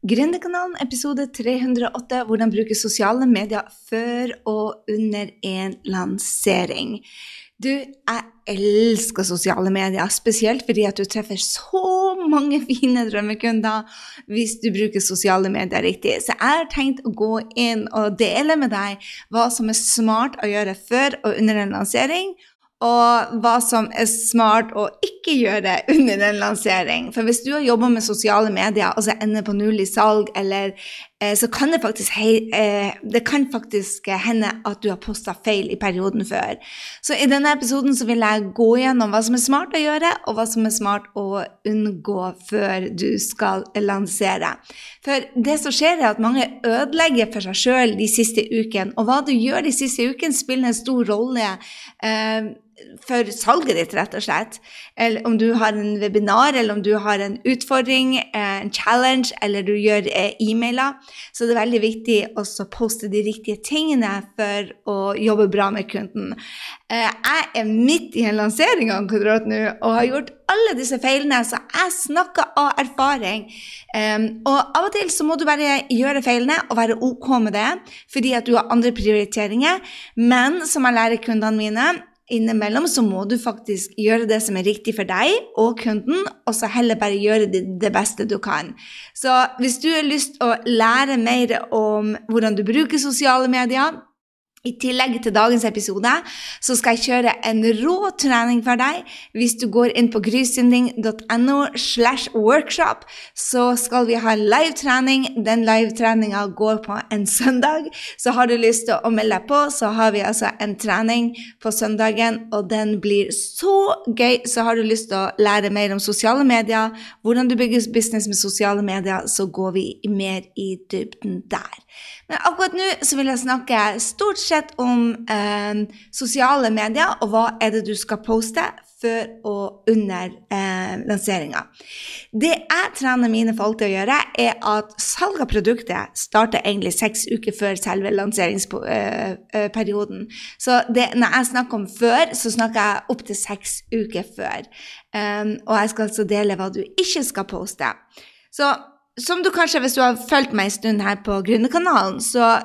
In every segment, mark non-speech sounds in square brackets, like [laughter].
Gründerkanalen episode 308 Hvordan bruke sosiale medier før og under en lansering. Du, jeg elsker sosiale medier, spesielt fordi at du treffer så mange [laughs] fine drømmekunder hvis du bruker sosiale medier riktig. Så jeg har tenkt å gå inn og dele med deg hva som er smart å gjøre før og under en lansering, og hva som er smart å ikke gjøre under en lansering. For hvis du har jobba med sosiale medier og så ender på null i salg, eller, eh, så kan det faktisk, hei, eh, det kan faktisk hende at du har posta feil i perioden før. Så i denne episoden så vil jeg gå gjennom hva som er smart å gjøre, og hva som er smart å unngå før du skal lansere. For det som skjer, er at mange ødelegger for seg sjøl de siste ukene. Og hva du gjør de siste ukene, spiller en stor rolle. Eh, for salget ditt, rett og slett. Eller om du har en webinar, eller om du har en utfordring, eh, en challenge, eller du gjør eh, e-mailer. Så det er veldig viktig også å poste de riktige tingene for å jobbe bra med kunden. Eh, jeg er midt i en lansering av Kvadrat nå og har gjort alle disse feilene, så jeg snakker av erfaring. Og av og til så må du bare gjøre feilene og være OK med det, fordi at du har andre prioriteringer. Men som jeg lærer kundene mine, innimellom så må du faktisk gjøre det som er riktig for deg og kunden, og så heller bare gjøre det, det beste du kan. Så hvis du har lyst til å lære mer om hvordan du bruker sosiale medier, i tillegg til dagens episode så skal jeg kjøre en rå trening for deg. Hvis du går inn på grysynding.no slash workshop, så skal vi ha live-trening. Den live-treninga går på en søndag. Så har du lyst til å melde deg på, så har vi altså en trening på søndagen, og den blir så gøy. Så har du lyst til å lære mer om sosiale medier, hvordan du bygger business med sosiale medier, så går vi mer i dybden der. Men akkurat nå så vil jeg snakke stort sett om eh, sosiale medier, og hva er det du skal poste før og under eh, lanseringa. Det jeg trener mine folk til å gjøre, er at salg av produktet starter egentlig seks uker før selve lanseringsperioden. Så det, når jeg snakker om før, så snakker jeg opptil seks uker før. Um, og jeg skal altså dele hva du ikke skal poste. Så som du kanskje, hvis du har fulgt meg en stund her på Gründerkanalen, så eh,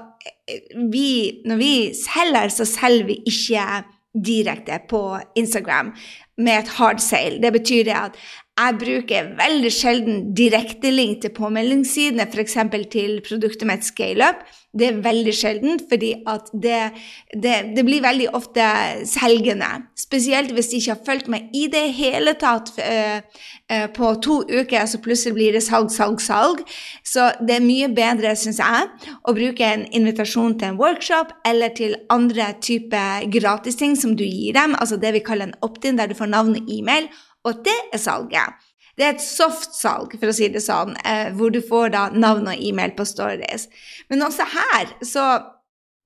vi, når vi selger, så selger vi ikke direkte på Instagram med et hard sale. Det betyr at jeg bruker veldig sjelden direktelink til påmeldingssidene, f.eks. til produktet mitt ScaleUp. Det er veldig sjelden, fordi det, det, det, blir veldig ofte selgende. Spesielt hvis de ikke har fulgt meg i det hele tatt uh, uh, på to uker, så plutselig blir det salg, salg, salg. Så det er mye bedre, syns jeg, å bruke en invitasjon til en workshop eller til andre typer gratisting som du gir dem, altså det vi kaller en opt-in, der du får navn og e-mail og det er salget. Det er et soft-salg, for å si det sånn, eh, hvor du får da navn og e-mail på stories. Men også her, så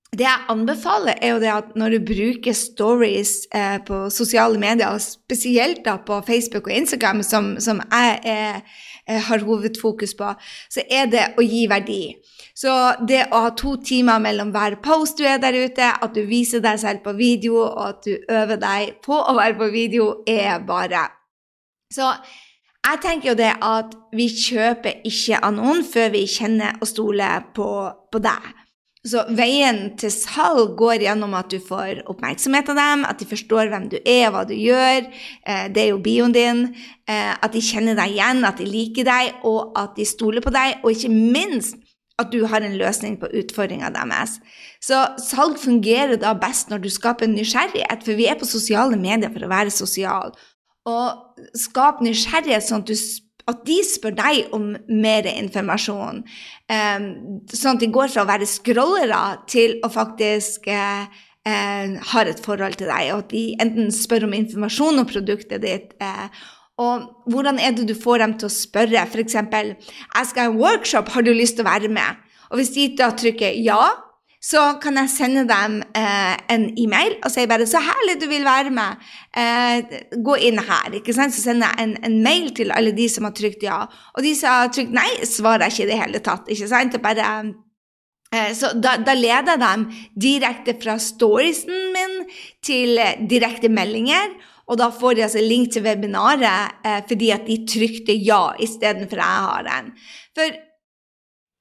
det jeg anbefaler, er jo det at når du bruker stories eh, på sosiale medier, og spesielt da på Facebook og Instagram, som, som jeg eh, har hovedfokus på, så er det å gi verdi. Så det å ha to timer mellom hver post du er der ute, at du viser deg selv på video, og at du øver deg på å være på video, er bare så jeg tenker jo det at vi kjøper ikke av noen før vi kjenner og stoler på, på deg. Så veien til salg går gjennom at du får oppmerksomhet av dem, at de forstår hvem du er hva du gjør. Eh, det er jo bioen din. Eh, at de kjenner deg igjen, at de liker deg, og at de stoler på deg. Og ikke minst at du har en løsning på utfordringa deres. Så salg fungerer da best når du skaper nysgjerrighet, for vi er på sosiale medier for å være sosiale og skap nysgjerrighet, sånn at, at, de spør deg om mer informasjon. Um, sånn at de går fra å være scrollere til å faktisk uh, uh, har et forhold til deg, og at de enten spør om informasjon om produktet ditt. Uh, og hvordan er det du får dem til å spørre? F.eks.: 'Jeg skal ha en workshop, har du lyst til å være med?' Og hvis de da trykker ja, så kan jeg sende dem eh, en e-mail og si bare 'Så herlig du vil være med. Eh, gå inn her.' ikke sant? Så sender jeg en, en, mail til alle de som har trykt ja. Og de som har trykt nei, svarer jeg ikke i det hele tatt. ikke sant? Bare, eh, så da, da, leder jeg dem direkte fra storiesen min til eh, direkte meldinger. Og da får de altså link til webinaret eh, fordi at de trykte ja istedenfor jeg har den. For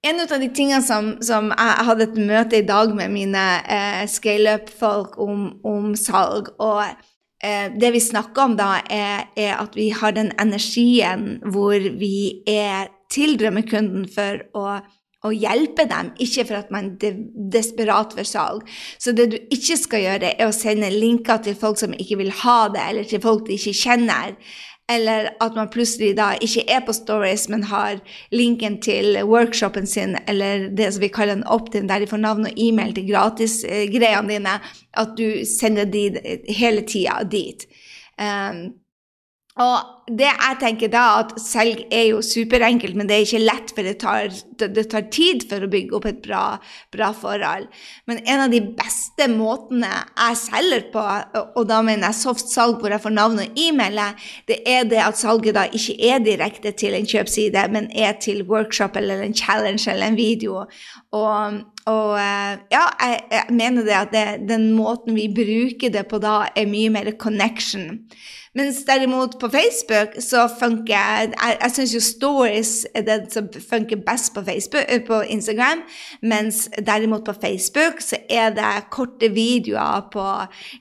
En av de tingene som, som, jeg hadde et møte i dag med mine eh, scaleup-folk om, om, salg, og eh, det vi snakker om da, er, er, at vi har den energien hvor vi er til drømmekunden for å, å hjelpe dem, ikke for at man er desperat for salg. Så det du ikke skal gjøre, er å sende linker til folk som ikke vil ha det, eller til folk de ikke kjenner eller at man plutselig da ikke er på Stories, men har linken til workshopen sin, eller det som vi kaller en opt-in, der de får navn og e-mail til gratisgreiene dine, at du sender de hele tida dit. Um, og det jeg tenker da, at selg er jo superenkelt, men det er ikke lett, for det tar, det tar tid for å bygge opp et bra, bra, forhold. Men en av de beste måtene jeg selger på, og da mener jeg soft salg hvor jeg får navn og e-mail, det er det at salget da ikke er direkte til en kjøpside, men er til workshop eller en challenge eller en video. Og, og eh, ja, jeg, jeg, mener det at det, den måten vi bruker det på da, er mye mer connection. Mens derimot på Facebook så funker Jeg, jeg syns jo stories er det som funker best på, Facebook, eh, på Instagram. Mens derimot på Facebook så er det korte videoer på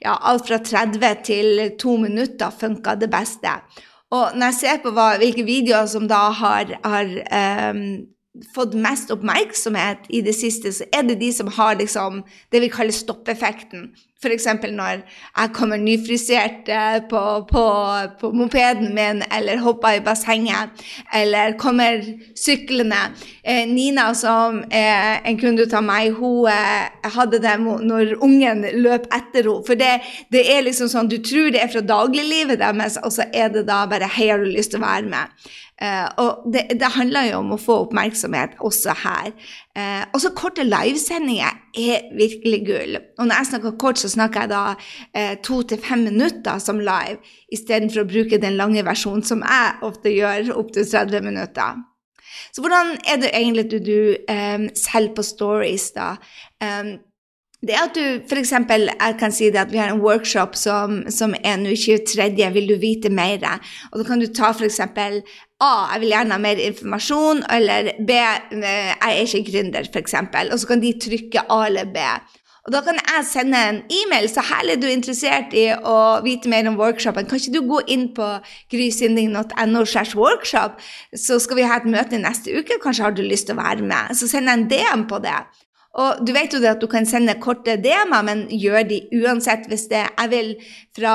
ja, alt fra 30 til 2 minutter funker det beste. Og når jeg ser på hva, hvilke videoer som da har, har um, fått mest oppmerksomhet i det siste, så er det de som har liksom det vi kaller stoppeffekten. F.eks. når jeg kommer nyfrisert eh, på, på, på, mopeden min, eller hopper i bassenget, eller kommer syklende. Eh, Nina, som er en kunde av meg, hun eh, hadde det når ungen løp etter henne. For det, det, er liksom sånn, du tror det er fra dagliglivet deres, og så er det da bare 'Hei, har du lyst til å være med?' Uh, og det, det, handler jo om å få oppmerksomhet også her. Uh, også korte livesendinger er virkelig gull. Og når jeg snakker kort, så snakker jeg da eh, to til fem minutter som live, istedenfor å bruke den lange versjonen som jeg ofte gjør, opptil 30 minutter. Så hvordan er det egentlig du, du um, selger på stories, da? Um, det at du f.eks. jeg kan si det at vi har en workshop som, som er nå 23. Vil du vite mer? Og da kan du ta f.eks. A. Jeg vil gjerne ha mer informasjon. Eller B. Jeg er ikke gründer, f.eks. Og så kan de trykke A eller B. Og da kan jeg sende en e-mail. Så herlig du er interessert i å vite mer om workshopen. Kan ikke du gå inn på grysynding.no slash workshop, så skal vi ha et møte neste uke. Kanskje har du lyst til å være med. Så send en DM på det. Og du vet jo det at du kan sende korte DM-er, men gjør de uansett hvis det Jeg vil fra,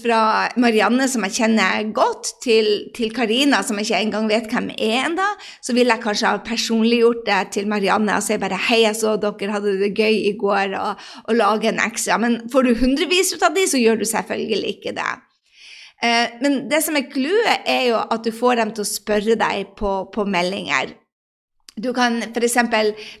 fra Marianne, som jeg kjenner godt, til Karina, som jeg ikke engang vet hvem er ennå, så vil jeg kanskje ha personliggjort det til Marianne og si bare 'Hei, jeg så dere hadde det gøy i går', og, og lage en ekstra. Men får du hundrevis ut av de, så gjør du selvfølgelig ikke det. Eh, men det som er clouet, er jo at du får dem til å spørre deg på, på meldinger. Du kan f.eks.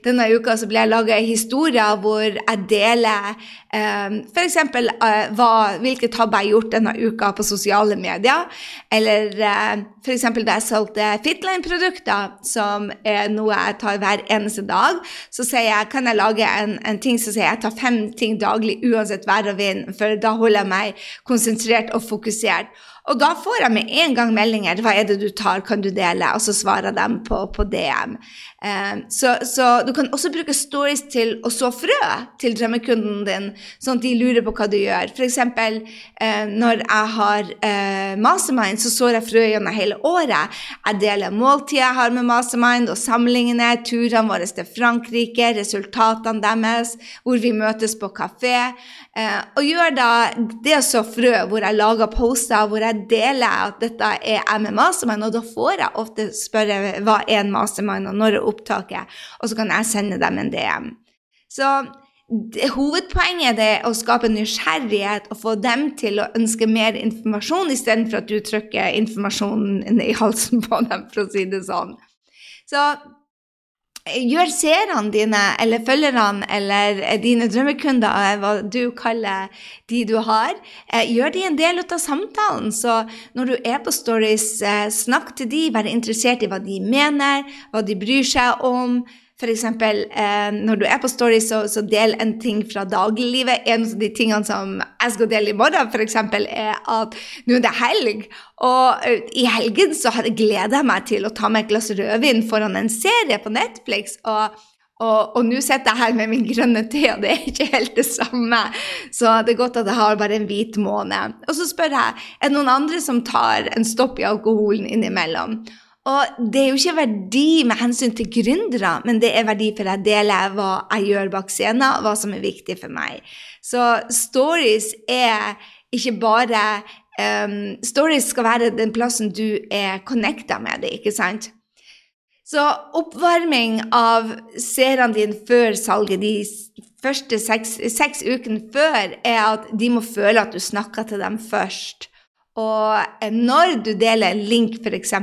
denne uka så ble jeg laga historier hvor jeg deler um, f.eks. Uh, hvilke tabber jeg har gjort denne uka på sosiale medier. Eller uh, f.eks. da jeg solgte Fitline-produkter, som er noe jeg tar hver eneste dag. Så sier jeg kan jeg lage en, en ting som sier jeg tar fem ting daglig uansett vær og vind, for da holder jeg meg konsentrert og fokusert. Og da får jeg med en gang meldinger. 'Hva er det du tar? Kan du dele?' Og så svarer de på, på DM. Eh, så, så, du kan også bruke stories til å så frø til drømmekunden din, sånn at de lurer på hva du gjør. F.eks. Eh, når jeg har eh, Mastermind, så sår jeg frø gjennom hele året. Jeg deler måltidet jeg har med Mastermind, og samlingene, turene våre til Frankrike, resultatene deres, hvor vi møtes på kafé. Eh, og gjør da det å så frø, hvor jeg lager poster hvor jeg deler at dette er jeg med Mastermind, og da får jeg ofte spørre hva er en Mastermind, og når er opptaket, og så kan jeg sende dem en DM. Så det, hovedpoenget er å skape nysgjerrighet og få dem til å ønske mer informasjon, istedenfor at du trykker informasjonen i halsen på dem, for å si det sånn. Så Gjør seerne dine eller følgerne eller dine drømmekunder, hva du kaller de du har, eh, gjør de en del av samtalen. Så når du er på stories, eh, snakk til de, vær interessert i hva de mener, hva de bryr seg om. F.eks. Eh, når du er på Story, så, så del en ting fra dagliglivet. En av de tingene som jeg skal dele i morgen, f.eks., er at nå er det helg. Og uh, i helgen så gleder jeg meg til å ta meg et glass rødvin foran en serie på Netflix. og og, og nå sitter jeg her med min grønne te, og det er ikke helt det samme. Så det er godt at jeg har bare en hvit måned. Og så spør jeg er det noen andre som tar en stopp i alkoholen innimellom. Og det er jo ikke verdi med hensyn til gründere, men det er verdi for jeg deler hva jeg gjør bak scenen, hva som er viktig for meg. Så stories er ikke bare um, Stories skal være den plassen du er connecta med det, ikke sant? Så oppvarming av seerne dine før salget, de første seks, seks ukene før, er at de må føle at du snakker til dem først. Og når du deler en link, f.eks.,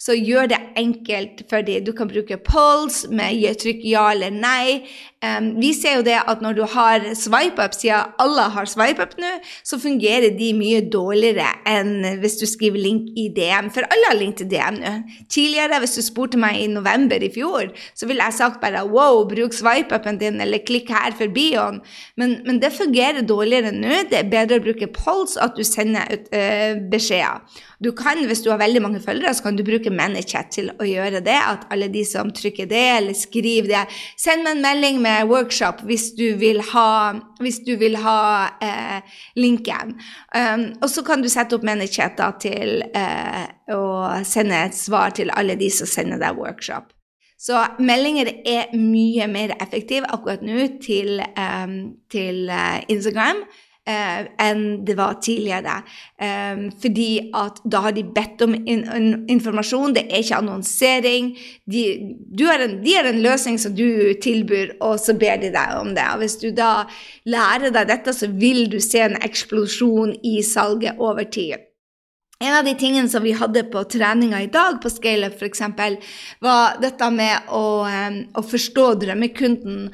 så gjør det enkelt for dem. Du kan bruke polls med trykk ja eller nei. Um, vi ser jo det at når du har swipe-up, siden alle har swipe-up nå, så fungerer de mye dårligere enn hvis du skriver link i DM. For alle har link til DM nå. Tidligere, hvis du spurte meg i november i fjor, så ville jeg sagt bare wow, bruk swipe-upen din, eller klikk her for bioen. Men, men, det fungerer dårligere nå. Det er bedre å bruke polls, at du sender ut uh, beskjeder. Du kan, hvis du har veldig mange følgere, så kan du bruke ManyChat til å gjøre det. At alle de som trykker det, eller skriver det Send meg en melding med workshop hvis du vil ha, du vil ha eh, linken. Um, og så kan du sette opp ManyChat da, til eh, å sende et svar til alle de som sender deg workshop. Så meldinger er mye mer effektive akkurat nå til, um, til uh, Instagram eh, enn det var tidligere. Eh, fordi at da har de bedt om in in informasjon, det er ikke annonsering. De, har en, de har en løsning som du tilbyr, og så ber de deg om det. Og hvis du da lærer deg dette, så vil du se en eksplosjon i salget over tid. En av de tingene som vi hadde på treninga i dag på ScaleUp f.eks., var dette med å, å, forstå drømmekunden,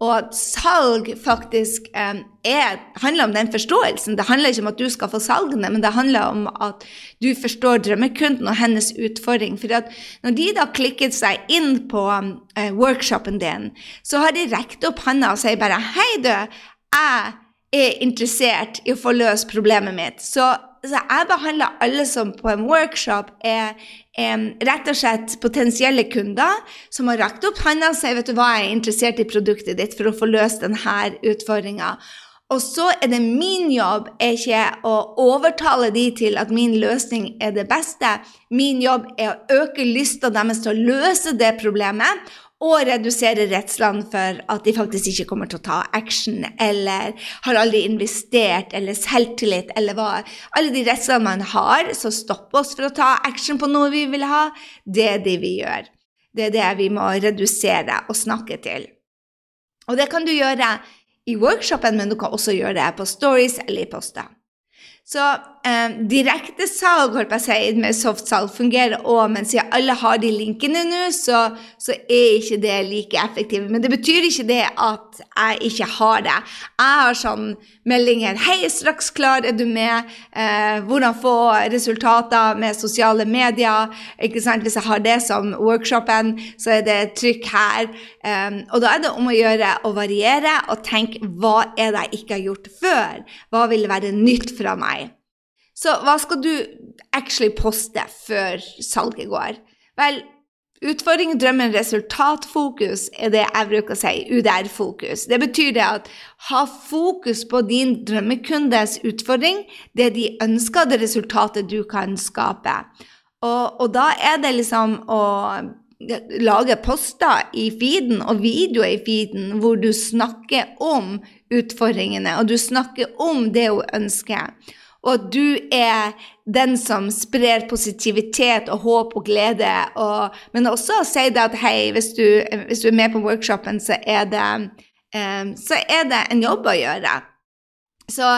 og at salg faktisk er, handler om den forståelsen. Det handler ikke om at du skal få salgene, men det handler om at du forstår drømmekunden og hennes utfordring. For når de da klikket seg inn på um, workshopen din, så har de rekt opp handa og sier bare 'Hei, du, jeg er interessert i å få løst problemet mitt'. Så så jeg behandler alle som på en workshop er, er rett og slett potensielle kunder som har rakt opp hånda og sier vet du hva, jeg er interessert i produktet ditt for å få løst denne utfordringa. Og så er det min jobb er ikke å overtale de til at min løsning er det beste. Min jobb er å øke lysta deres til å løse det problemet og redusere redslene for at de faktisk ikke kommer til å ta action, eller har aldri investert, eller selvtillit, eller hva Alle de redslene man har som stopper oss for å ta action på noe vi vil ha, det er det vi gjør. Det er det vi må redusere og snakke til. Og det kan du gjøre i workshopen, men du kan også gjøre det på stories eller i poster. Så eh, direktesalg si, med softsalg fungerer òg, men siden alle har de linkene nå, så, så, er ikke det like effektivt. Men det betyr ikke det at jeg ikke har det. Jeg har sånn meldinger 'Hei, straks klar, er du med?' Eh, 'Hvordan få resultater med sosiale medier?' Ikke sant? Hvis jeg har det som workshopen, så er det trykk her. Eh, og da er det om å gjøre å variere og tenke 'Hva er det jeg ikke har gjort før?' Hva vil være nytt fra meg? Så hva skal du actually poste før salget går? Vel, utfordring, drømmen, resultatfokus er det jeg bruker å si. UDR-fokus. Det betyr det at ha fokus på din drømmekundes utfordring, det de ønsker, det resultatet du kan skape. Og, og da er det liksom å lage poster i feeden og videoer i feeden hvor du snakker om utfordringene, og du snakker om det hun ønsker og at du er den som sprer positivitet og håp og glede. Og, men også si det at hei, hvis du, hvis du, er med på workshopen, så er, det, um, så er det en jobb å gjøre. Så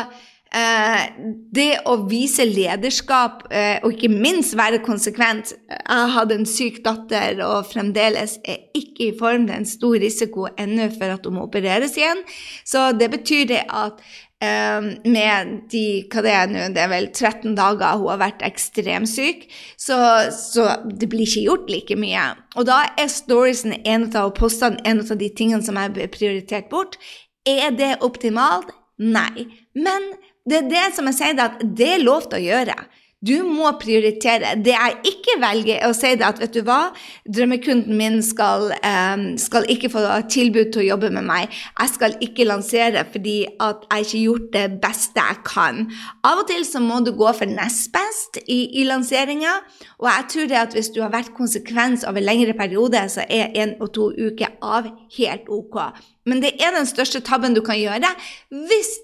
det å vise lederskap, uh, og ikke minst være konsekvent Jeg hadde en syk datter og fremdeles er ikke i form. Det er en stor risiko ennå for at hun må opereres igjen. Så det betyr det at med de hva det er nå, det er vel 13 dager hun har vært ekstremsyk, så, så det blir ikke gjort like mye. Og da er storiesen en av postene en av de tingene som er prioritert bort. Er det optimalt? Nei. Men det er det som jeg sier, at det er lov til å gjøre. Du må prioritere. Det jeg ikke velger, er å si det at vet du hva, drømmekunden min skal, um, skal, ikke få tilbud til å jobbe med meg. Jeg skal ikke lansere fordi at jeg ikke har gjort det beste jeg kan. Av og til så må du gå for nest best i, i lanseringa. Og jeg tror det at hvis du har vært konsekvens over lengre periode, så er en og to uker av helt ok. Men det er den største tabben du kan gjøre hvis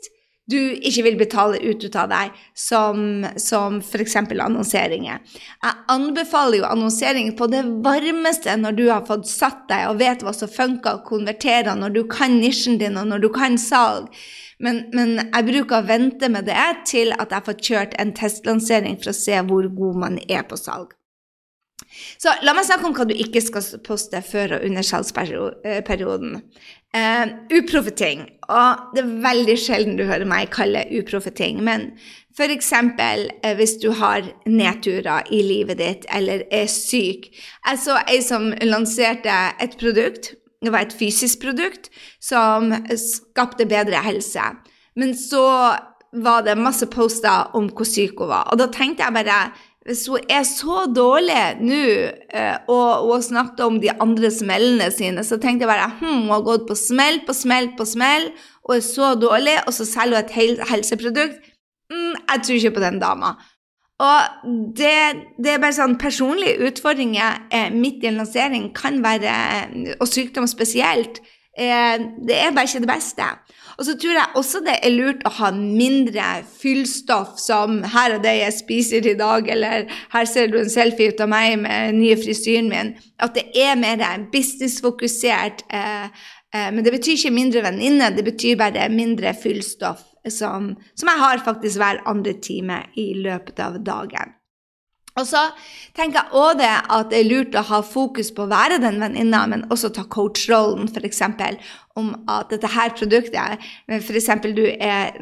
du ikke vil betale ut av deg, som, som f.eks. annonseringer. Jeg anbefaler jo annonsering på det varmeste når du har fått satt deg og vet hva som funker og konverterer, når du kan nisjen din og når du kan salg. Men, men, jeg bruker å vente med det til at jeg får kjørt en testlansering for å se hvor god man er på salg. Så la meg snakke om hva du ikke skal poste før og under salgsperioden. Uh, uproffe ting. Og det er veldig sjelden du hører meg kalle uproffe ting. Men f.eks. Uh, hvis du har nedturer i livet ditt eller er syk. Jeg så ei som lanserte et produkt. Det var et fysisk produkt som skapte bedre helse. Men så var det masse poster om hvor syk hun var. Og da tenkte jeg bare hvis hun er så dårlig nå, eh, og hun har snakket om de andre smellene sine, så tenkte jeg bare hm, hun har gått på smell på smell på smell og er så dårlig, og så selger hun et helseprodukt. Mm, jeg tror ikke på den dama. Og det, det, er bare sånn personlige utfordringer eh, midt i en lansering kan være, og sykdom spesielt, eh, det er bare ikke det beste. Og så tror jeg også det er lurt å ha mindre fyllstoff, som 'her er det jeg spiser i dag', eller 'her ser du en selfie ut av meg med den nye frisyren min'. At det er mer businessfokusert. Eh, eh, men det betyr ikke mindre venninne, det betyr bare mindre fyllstoff, som, som jeg har faktisk hver andre time i løpet av dagen. Og så tenker jeg òg det at det er lurt å ha fokus på å være den venninna, men også ta coach-rollen, f.eks. Om at dette her produktet F.eks. du er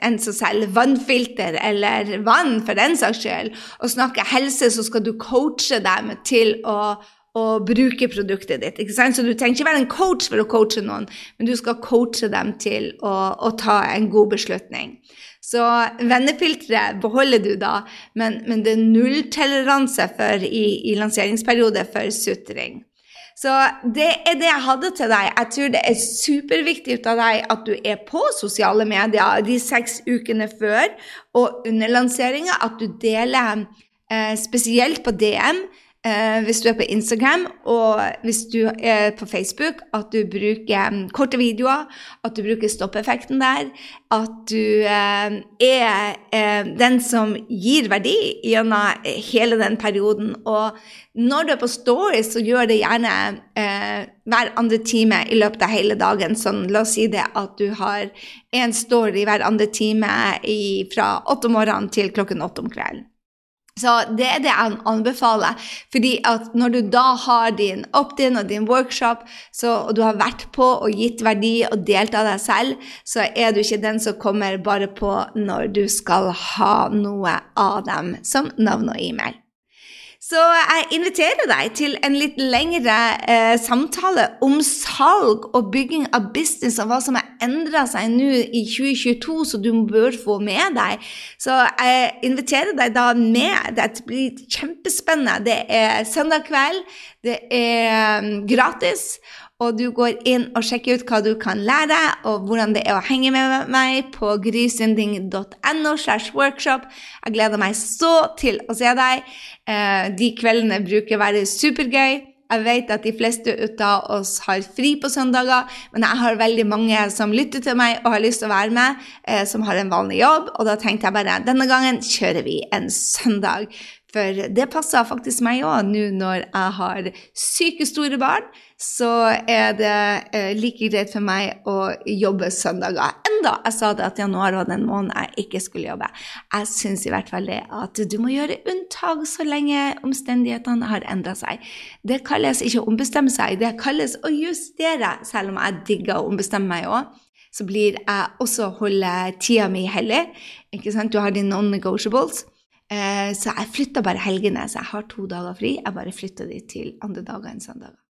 en som selger vannfilter, eller vann for den saks skyld, og snakker helse, så skal du coache dem til å og bruke produktet ditt. ikke sant? Så du trenger ikke være en coach for å coache noen, men du skal coache dem til å, å ta en god beslutning. Så vennefilteret beholder du da, men, men det er nulltoleranse i, i lanseringsperiode for sutring. Så det er det jeg hadde til deg. Jeg tror det er superviktig av deg at du er på sosiale medier de seks ukene før og under lanseringa, at du deler eh, spesielt på DM hvis du er på Instagram og hvis du er på Facebook, at du bruker um, korte videoer, at du bruker stoppeffekten der, at du eh, er eh, den som gir verdi gjennom hele den perioden. Og når du er på Story, så gjør det gjerne eh, hver andre time i løpet av hele dagen. Sånn, la oss si det at du har én story hver andre time fra åtte om morgenen til klokken åtte om kvelden. Så det er det jeg anbefaler. fordi at når du da har din opt-in og din workshop, så, og du har vært på og gitt verdi og delt av deg selv, så er du ikke den som kommer bare på når du skal ha noe av dem som navn og e-mail. Så jeg inviterer deg til en litt lengre eh, samtale om salg og bygging av business, og hva som har endra seg nå i 2022, så du bør få med deg. Så jeg inviterer deg da med. Det blir kjempespennende. Det er søndag kveld, det er mm, gratis og du går inn og sjekker ut hva du kan lære, og hvordan det er å henge med meg på grysynding.no workshop. Jeg gleder meg så til å se deg. Eh, de kveldene bruker å være supergøy. Jeg vet at de fleste av oss har fri på søndager, men jeg har veldig mange som lytter til meg og har lyst til å være med, eh, som har en vanlig jobb. Og da tenkte jeg bare denne gangen kjører vi en søndag. For det passer faktisk meg òg nå når jeg har syke store barn så er det eh, like greit for meg å jobbe søndager. Enda jeg sa det at januar var den måneden jeg ikke skulle jobbe. Jeg syns i hvert fall det at du må gjøre unntak så lenge omstendighetene har endra seg. Det kalles ikke å ombestemme seg, det kalles å justere, selv om jeg digger å ombestemme meg òg. så blir jeg også holde tida mi hellig. Ikke sant? Du har dine non-negotiables. Eh, så jeg flytta bare helgene. Så jeg har to dager fri. Jeg bare flytta de til andre dager enn søndager.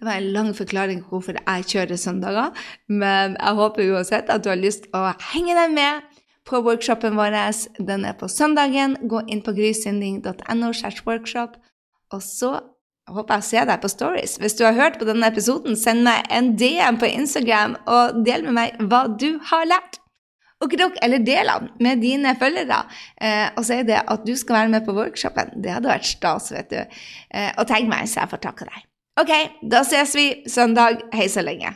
Det var en lang forklaring på hvorfor jeg kjører søndager, men jeg håper uansett at du har lyst å henge deg med på workshopen vår. Den er på søndagen. Gå inn på grysynding.no. workshop. Og så håper jeg å se deg på Stories. Hvis du har hørt på denne episoden, send meg en DM på Instagram og del med meg hva du har lært. Og krok, eller del den med dine følgere, eh, og si det at du skal være med på workshopen. Det hadde vært stas, vet du. Eh, og tagg meg, så jeg får takke deg. Ok, da ses vi søndag. Hei så lenge.